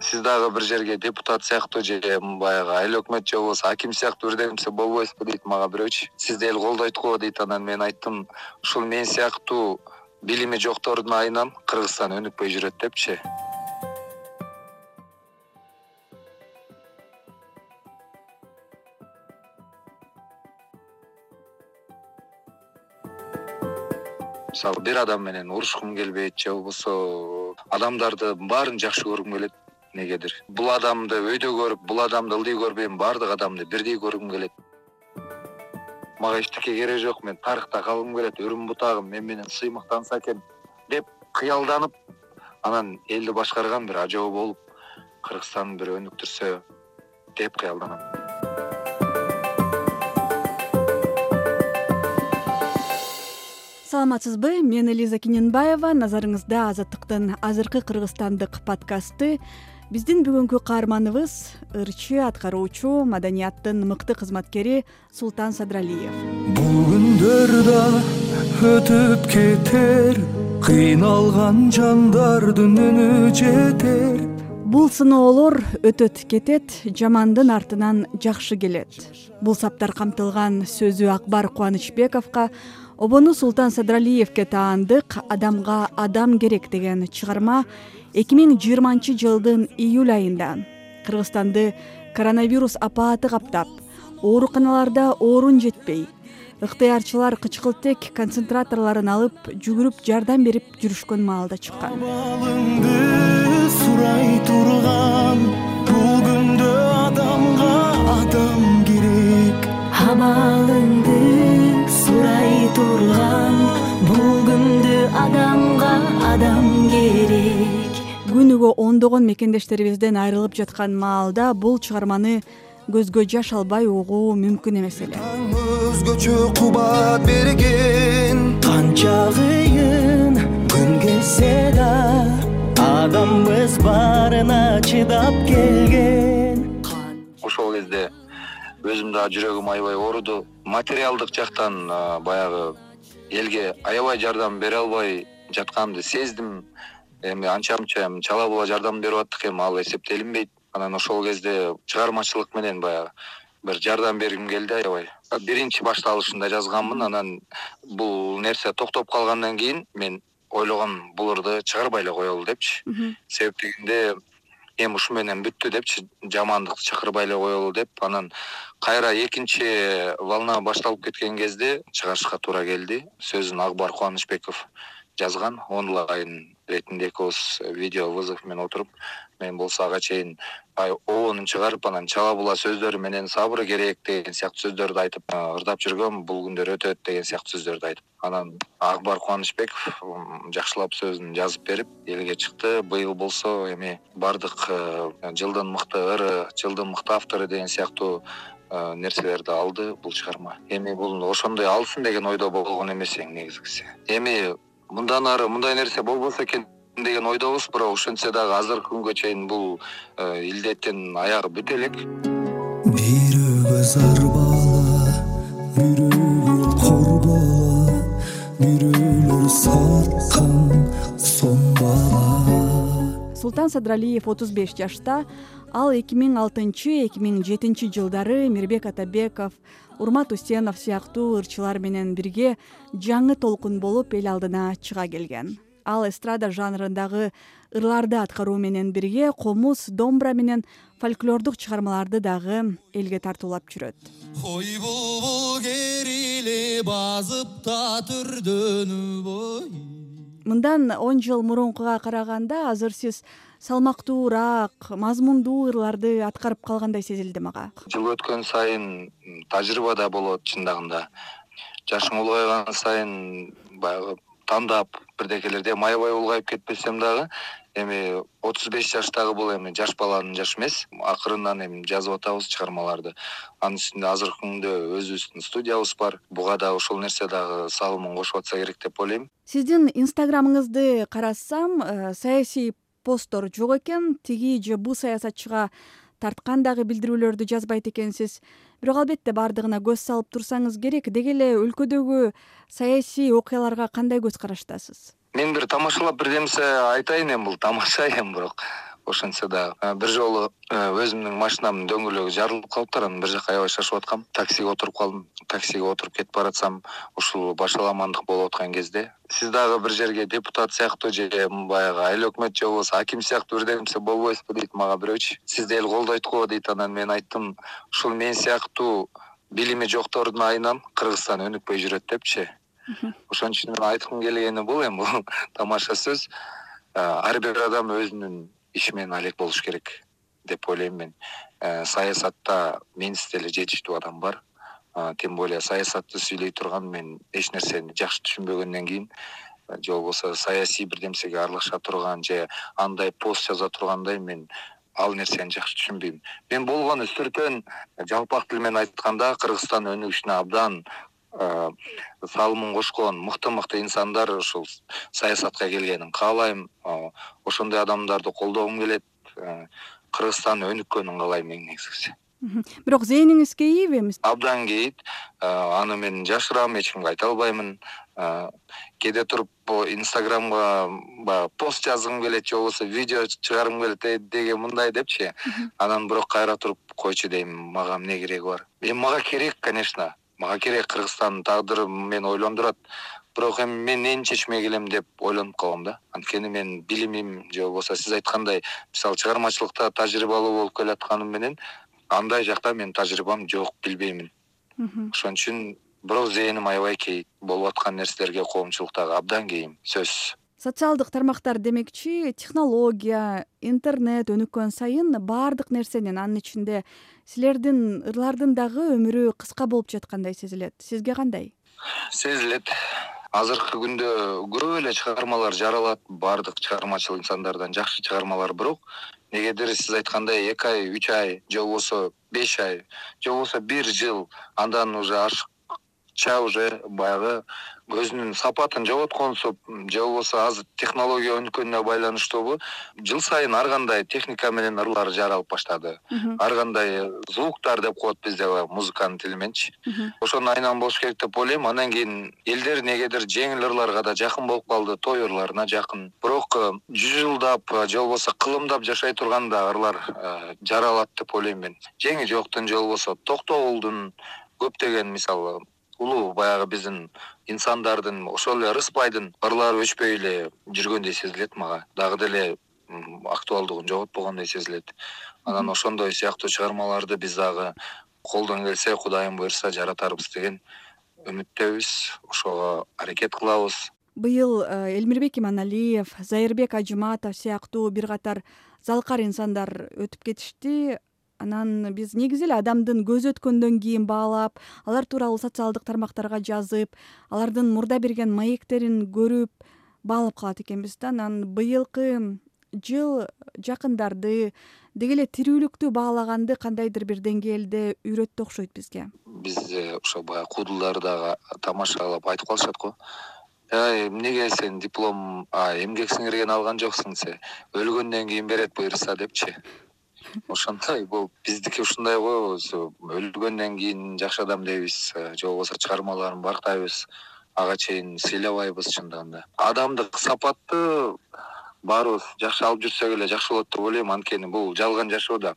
сиз дагы бир жерге депутат сыяктуу же баягы айыл өкмөт же болбосо аким сыяктуу бирдемесе болбойсузбу дейт мага бирөөчү сизди эл колдойт го дейт анан мен айттым ушул мен сыяктуу билими жоктордун айынан кыргызстан өнүкпөй жүрөт депчи. Мисалы бир адам менен урушкум келбейт же болбосо адамдарды баарын жакшы көргүм келет эмнегедир бул адамды өйдө көрүп бул адамды ылдый көрбөйм баардык адамды бирдей көргүм келет. Мага эчтеке кереги жок мен тарыхта калгым келет үрүм бутагым мен менен сыймыктанса экен деп кыялданып анан элди башкарган бир ажоо болуп кыргызстанды бир өнүктүрсө деп кыялданам. Саламатсызбы мен элиза кененбаева назарыңызда азаттыктын азыркы кыргызстандык подкасты биздин бүгүнкү каарманыбыз ырчы аткаруучу маданияттын мыкты кызматкери султан садралиев. Бул күндөр да өтүп кетер кыйналган жандардын үнү жетер. Бул сыноолор өтөт кетет жамандын артынан жакшы келет. Бул саптар камтылган сөзү акбар кубанычбековго обону султан садралиевке таандык адамга адам керек деген чыгарма эки миң жыйырманчы жылдын июль айында кыргызстанды коронавирус апааты каптап ооруканаларда орун жетпей ыктыярчылар кычкылтек концентраторлорун алып жүгүрүп жардам берип жүрүшкөн маалда чыккан. Абалыңды сурай турган ондогон мекендештерибизден айрылып жаткан маалда бул чыгарманы көзгө жаш албай угуу мүмкүн эмес эле. Таң өзгөчө кубат берген канча кыйын күн келсе да адамбыз баарына чыдап келген. Ошол кезде өзүм дагы жүрөгүм аябай ооруду. Материалдык жактан баягы элге аябай жардам бере албай жатканымды сездим эми анча мынча эми чала була жардам берип аттык эми ал эсептелинбейт. Анан ошол кезде чыгармачылык менен баягы бир жардам бергим келди аябай. Биринчи башталышында жазганмын. Анан бул нерсе токтоп калгандан кийин мен ойлогом бул ырды чыгарбай эле коелу депчи. Себеп дегенде эми ушу менен бүттү депчи жамандыкты чакырбай эле коелу деп. Анан кайра экинчи волна башталып кеткен кезде чыгарышка туура келди. Сөзүн акбар кубанычбеков жазган онлайн иретинде экөөбүз видео вызов менен отуруп мен болсо ага чейин обонун чыгарып анан чала була сөздөрү менен сабыр керек деген сыяктуу сөздөрдү айтып ырдап жүргөм бул күндөр өтөт деген сыяктуу сөздөрдү айтып. Анан акбар кубанычбеков жакшылап сөзүн жазып берип элге чыкты. Быйыл болсо эми баардык э, жылдын мыкты ыры жылдын мыкты автору деген сыяктуу э, нерселерди алды бул чыгарма. Эми бул ошондой алсын деген ойдо болгон эмес эң негизгиси. Эми мындан ары мындай нерсе болбосо экен деген ойдобуз бирок ошентсе дагы азыркы күнгө чейин бул э, илдеттин аягы бүтө элек. Бирөөгө зар бала бирөөлөр кор бала бирөөлөр саткан сом бала. Султан садралиев отуз беш жашта ал эки миң алтынчы эки миң жетинчи жылдары мирбек атабеков урмат усенов сыяктуу ырчылар менен бирге жаңы толкун болуп эл алдына чыга келген. Ал эстрада жанрындагы ырларды аткаруу менен бирге комуз домбура менен фольклордук чыгармаларды дагы элге тартуулап жүрөт. Ой булбул кериле базып татүрдөнү бой мындан он жыл мурункуга караганда азыр сиз салмактуураак мазмундуу ырларды аткарып калгандай сезилди мага. Жыл өткөн сайын тажрыйба да болот чындыгында жашың улгайган сайын баягы тандап бирдекелерди эми аябай улгайып кетпесем дагы эми отуз беш жаштагы бул эми жаш баланын жашы эмес. Акырындан эми жазып атабыз чыгармаларды. Анын үстүндө азыркы күндө өзүбүздүн студиябыз бар. Буга дагы ошол нерсе дагы салымын кошуп атса керек деп ойлойм. Сиздин инстаграмыңызды карасам э, саясий посттор жок экен. Тиги же бул саясатчыга тарткан дагы билдирүүлөрдү жазбайт экенсиз. Бирок албетте баардыгына көз салып турсаңыз керек. Деги эле өлкөдөгү саясий окуяларга кандай көз караштасыз мен бир тамашалап бирдемсе айтайын эми бул тамаша эми бирок. Ошентсе дагы э, бир жолу э, өзүмдүн машинамдын дөңгөлөгү жарылып калыптыр анан бир жака аябай шашып аткам. Таксиге отуруп калдым таксиге отуруп кетип баратсам ушул башаламандык болуп аткан кезде сиз дагы бир жерге депутат сыяктуу же баягы айыл өкмөт же болбосо аким сыяктуу бирдеме нерсе болбойсузбу дейт мага бирөөчү сизди эл колдойт го дейт анан мен айттым ушул мен сыяктуу билими жоктордун айынан кыргызстан өнүкпөй жүрөт депчи ошон үчүн мен айткым келгени бул эми бул тамаша сөз. Ар бир адам өзүнүн иши менен алек болуш керек деп ойлойм мен. Э, саясатта менсиз деле жетиштүү адам бар. Тем более саясатты сүйлөй турган мен эч нерсени жакшы түшүнбөгөндөн кийин э, же болбосо саясий бирдемсеге аралаша турган же андай пост жаза тургандай мен ал нерсени жакшы түшүнбөйм. Мен болгону үстүртөн жалпак тил менен айтканда кыргызстан өнүгүшүнө абдан салымын кошкон мыкты мыкты инсандар ушул саясатка келгенин каалайм. Ошондой адамдарды колдогум келет кыргызстан өнүккөнүн каалайм эң негизгиси. Бирок зээниңиз кейиби эми? Абдан кейийт аны мен жашырам эч кимге айта албаймын. Кээде туруп инстаграмга баягы пост жазгым келет же болбосо видео чыгаргым келет э деге мындай депчи. Анан бирок кайра туруп койчу дейм мага эмне кереги бар? Эми мага керек конечно мага керек кыргызстандын тагдыры мени ойлондурат бирок эми мен эмне чечмек элем деп ойлонуп калам да. Анткени мен билимим же болбосо сиз айткандай мисалы чыгармачылыкта тажрыйбалуу болуп келатканым менен андай жакта менин тажрыйбам жок билбеймин. Ошон үчүн бирок зээним аябай кейийт болуп аткан нерселерге коомчулук дагы абдан кейим сөзсүз социалдык тармактар демекчи технология интернет өнүккөн сайын баардык нерсенин анын ичинде силердин ырлардын дагы өмүрү кыска болуп жаткандай сезилет. Сизге кандай? Сезилет. Азыркы күндө көп эле чыгармалар жаралат. Баардык чыгармачыл инсандардан жакшы чыгармалар бирок негедир сиз айткандай эки ай үч ай же болбосо беш ай же болбосо бир жыл андан уже уже баягы өзүнүн сапатын жоготконсуп же болбосо азыр технология өнүккөнүнө байланыштуубу жыл сайын ар кандай техника менен ырлар жаралып баштады. Ар кандай звуктар деп коет бизде баягы музыканын тили мененчи ошонун айынан болуш керек деп ойлойм. Андан кийин элдер негедир жеңил ырларга да жакын болуп калды той ырларына жакын. Бирок э, жүзжылдап э, же болбосо кылымдап жашай турган да ырлар э, жаралат деп ойлойм мен. Жеңи жоктун же болбосо токтогулдун көптөгөн мисалы улуу баягы биздин инсандардын ошол эле рыспайдын ырлары өчпөй эле жүргөндөй сезилет мага. Дагы деле актуалдыгын жоготпогондой сезилет. Анан ошондой сыяктуу чыгармаларды биз дагы колдон келсе кудайым буюрса жаратарбыз деген үмүттөбүз ошого аракет кылабыз. Быйыл э, элмирбек иманалиев зайырбек ажыматов сыяктуу бир катар залкар инсандар өтүп кетишти анан биз негизи эле адамдын көзү өткөндөн кийин баалап алар тууралуу социалдык тармактарга жазып алардын мурда берген маектерин көрүп баалап калат экенбиз да. Анан быйылкы жыл жакындарды деги эле тирүүлүктү баалаганды кандайдыр бир деңгээлде үйрөттү окшойт бизге. Биз ошо баягы куудулдар дагы тамашалап айтып калышат го. Ай эмнеге сен диплом эмгек сиңирген алган жоксуң се? Өлгөндөн кийин берет буюрса депчи ошондой болуп биздики ушундай го өзү өлгөндөн кийин жакшы адам дейбиз э, же болбосо чыгармаларын барктайбыз ага чейин сыйлабайбыз чындыгында адамдык сапатты баарыбыз жакшы алып жүрсөк эле жакшы болот деп ойлойм анткени бул жалган жашоодо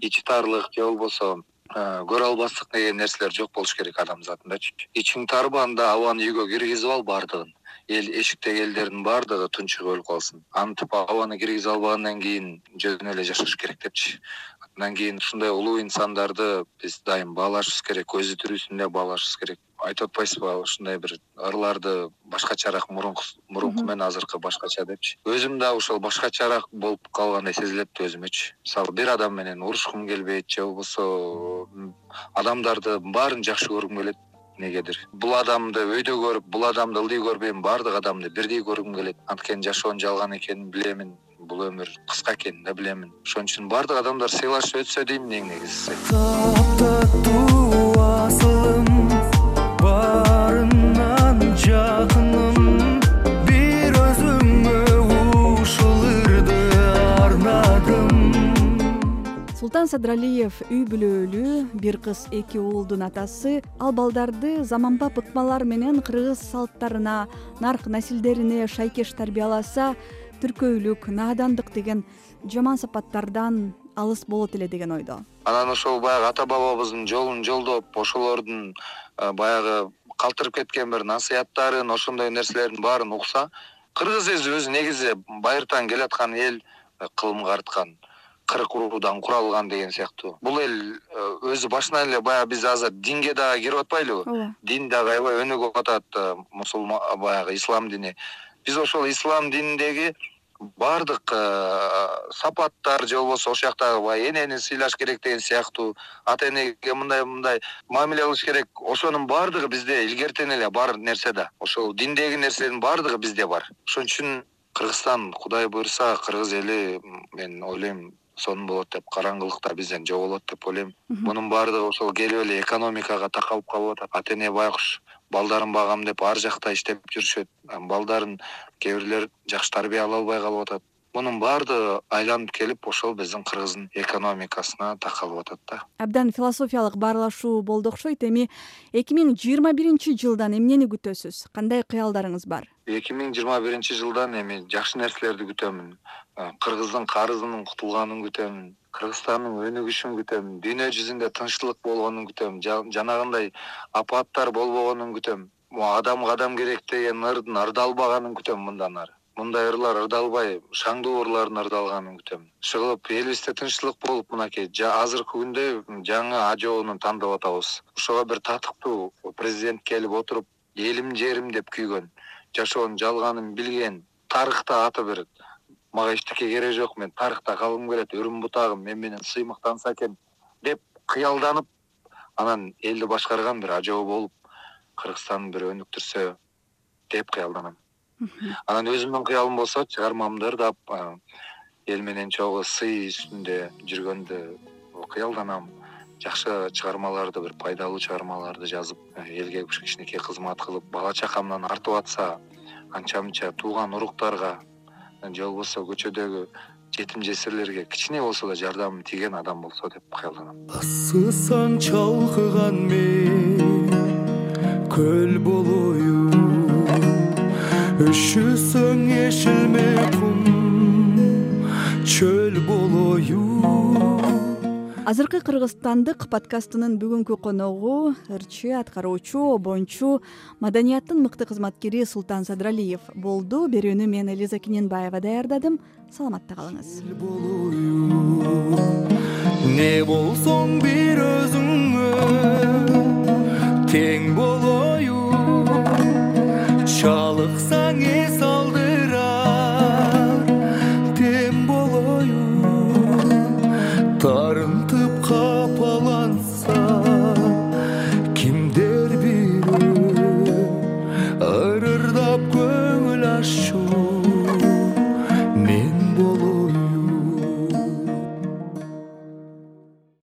ичи тарлык же болбосо э, көрө албастык деген нерселер жок болуш керек адамзатындачы ичиң таарбаганда абаны үйгө киргизип ал баардыгын эл эшиктеги элдердин баардыгы тунчугуп өлүп калсын. Антип абаны киргизе албагандан кийин жөн эле жашаш керек депчи. Андан кийин ушундай улуу инсандарды биз дайым баалашыбыз керек көзү тирүүсүндө баалашыбыз керек. Айтып атпайсызбы ушундай бир ырларды башкачараак мурунку мурунку менен азыркы башкача депчи. Өзүм дагы ошол башкачараак болуп калгандай сезилет өзүмөчү мисалы бир адам менен урушкум келбейт же болбосо адамдарды баарын жакшы көргүм келет негедир? Бул адамды өйдө көрүп бул адамды ылдый көрбөйм баардык адамды бирдей көргүм келет. Анткени жашоонун жалган экенин билемин бул өмүр кыска экенин да билемин. Ошон үчүн баардык адамдар сыйлашып өтсө дейм эң негизгиси султан садыралиев үй бүлөлүү бир кыз эки уулдун атасы ал балдарды заманбап ыкмалар менен кыргыз салттарына нарк насилдерине шайкеш тарбияласа тиркөөлүк наадандык деген жаман сапаттардан алыс болот эле деген ойдо. Анан ошол баягы ата бабабыздын жолун жолдоп ошолордун баягы калтырып кеткен бир насыяттарын ошондой нерселердин баарын укса кыргыз эли өзү негизи байыртан келаткан эл кылымга арткан кырк уруудан куралган деген сыяктуу. Бул эл өзү башынан эле баягы биз азыр динге дагы кирип атпайлыбы? Дин дагы аябай өнүгүп атат мусулман баягы ислам дини. Биз ошол ислам дининдеги баардык э, сапаттар же болбосо ошол жактагы баягы энени сыйлаш керек деген сыяктуу ата энеге мындай мындай мамиле кылыш керек. Ошонун баардыгы бизде илгертен эле бар нерсе да ошол диндеги нерсенин баардыгы бизде бар. Ошон үчүн кыргызстан кудай буюрса кыргыз эли мен ойлойм сонун болот деп караңгылыкта бизден жоголот деп ойлойм. Мунун баардыгы ошол келип эле экономикага такалып калып атат. Ата эне байкуш балдарын багам деп ар жакта иштеп жүрүшөт. Балдарын кээ бирлер жакшы тарбия ала албай калып атат мунун баардыгы айланып келип ошол биздин кыргыздын экономикасына такалып атат да. Абдан философиялык баарлашуу болду окшойт эми. Эки миң жыйырма биринчи жылдан эмнени күтөсүз? Кандай кыялдарыңыз бар? Эки миң жыйырма биринчи жылдан эми жакшы нерселерди күтөмүн. Кыргыздын карызынын кутулганын күтөмүн кыргызстандын өнүгүшүн күтөм дүйнө жүзүндө тынччылык болгонун күтөм жанагындай апаттар болбогонун күтөм могу адамга адам керек деген ырдын ырдалбаганын күтөм мындан ары мындай ырлар ырдалбай шаңдуу ырлардын ырдалганын күтөм кылып элибизде тынччылык болуп мынакей азыркы күндө жаңы ажоону тандап атабыз. Ошого бир татыктуу президент келип отуруп элим жерим деп күйгөн. Жашоонун жалганын билген тарыхта аты бир. Мага эчтеке кереги жок мен тарыхта калгым келет өрүм бутагым мен менен сыймыктанса экен деп кыялданып анан элди башкарган бир ажоо болуп кыргызстанды бир өнүктүрсө деп кыялданам анан өзүмдүн кыялым болсо чыгармамды ырдап эл менен чогуу сый үстүндө жүргөндү кыялданам. Жакшы чыгармаларды бир пайдалуу чыгармаларды жазып элге кичинекей кызмат кылып бала чакамдан артып атса анча мынча тууган уруктарга же болбосо көчөдөгү жетим жесирлерге кичине болсо да жардамым тийген адам болсо деп кыялданам. Ысысаң чалкыган мен көл болоюн üşүсөң эшилме кум чөл болоюн азыркы кыргызстандык подкастынын бүгүнкү коногу ырчы аткаруучу обончу маданияттын мыкты кызматкери султан садралиев болду. Берүүнү мен элиза кененбаева даярдадым. Саламатта калыңыз. Не болсоң бир өзүңө тең болоюн чалыксаң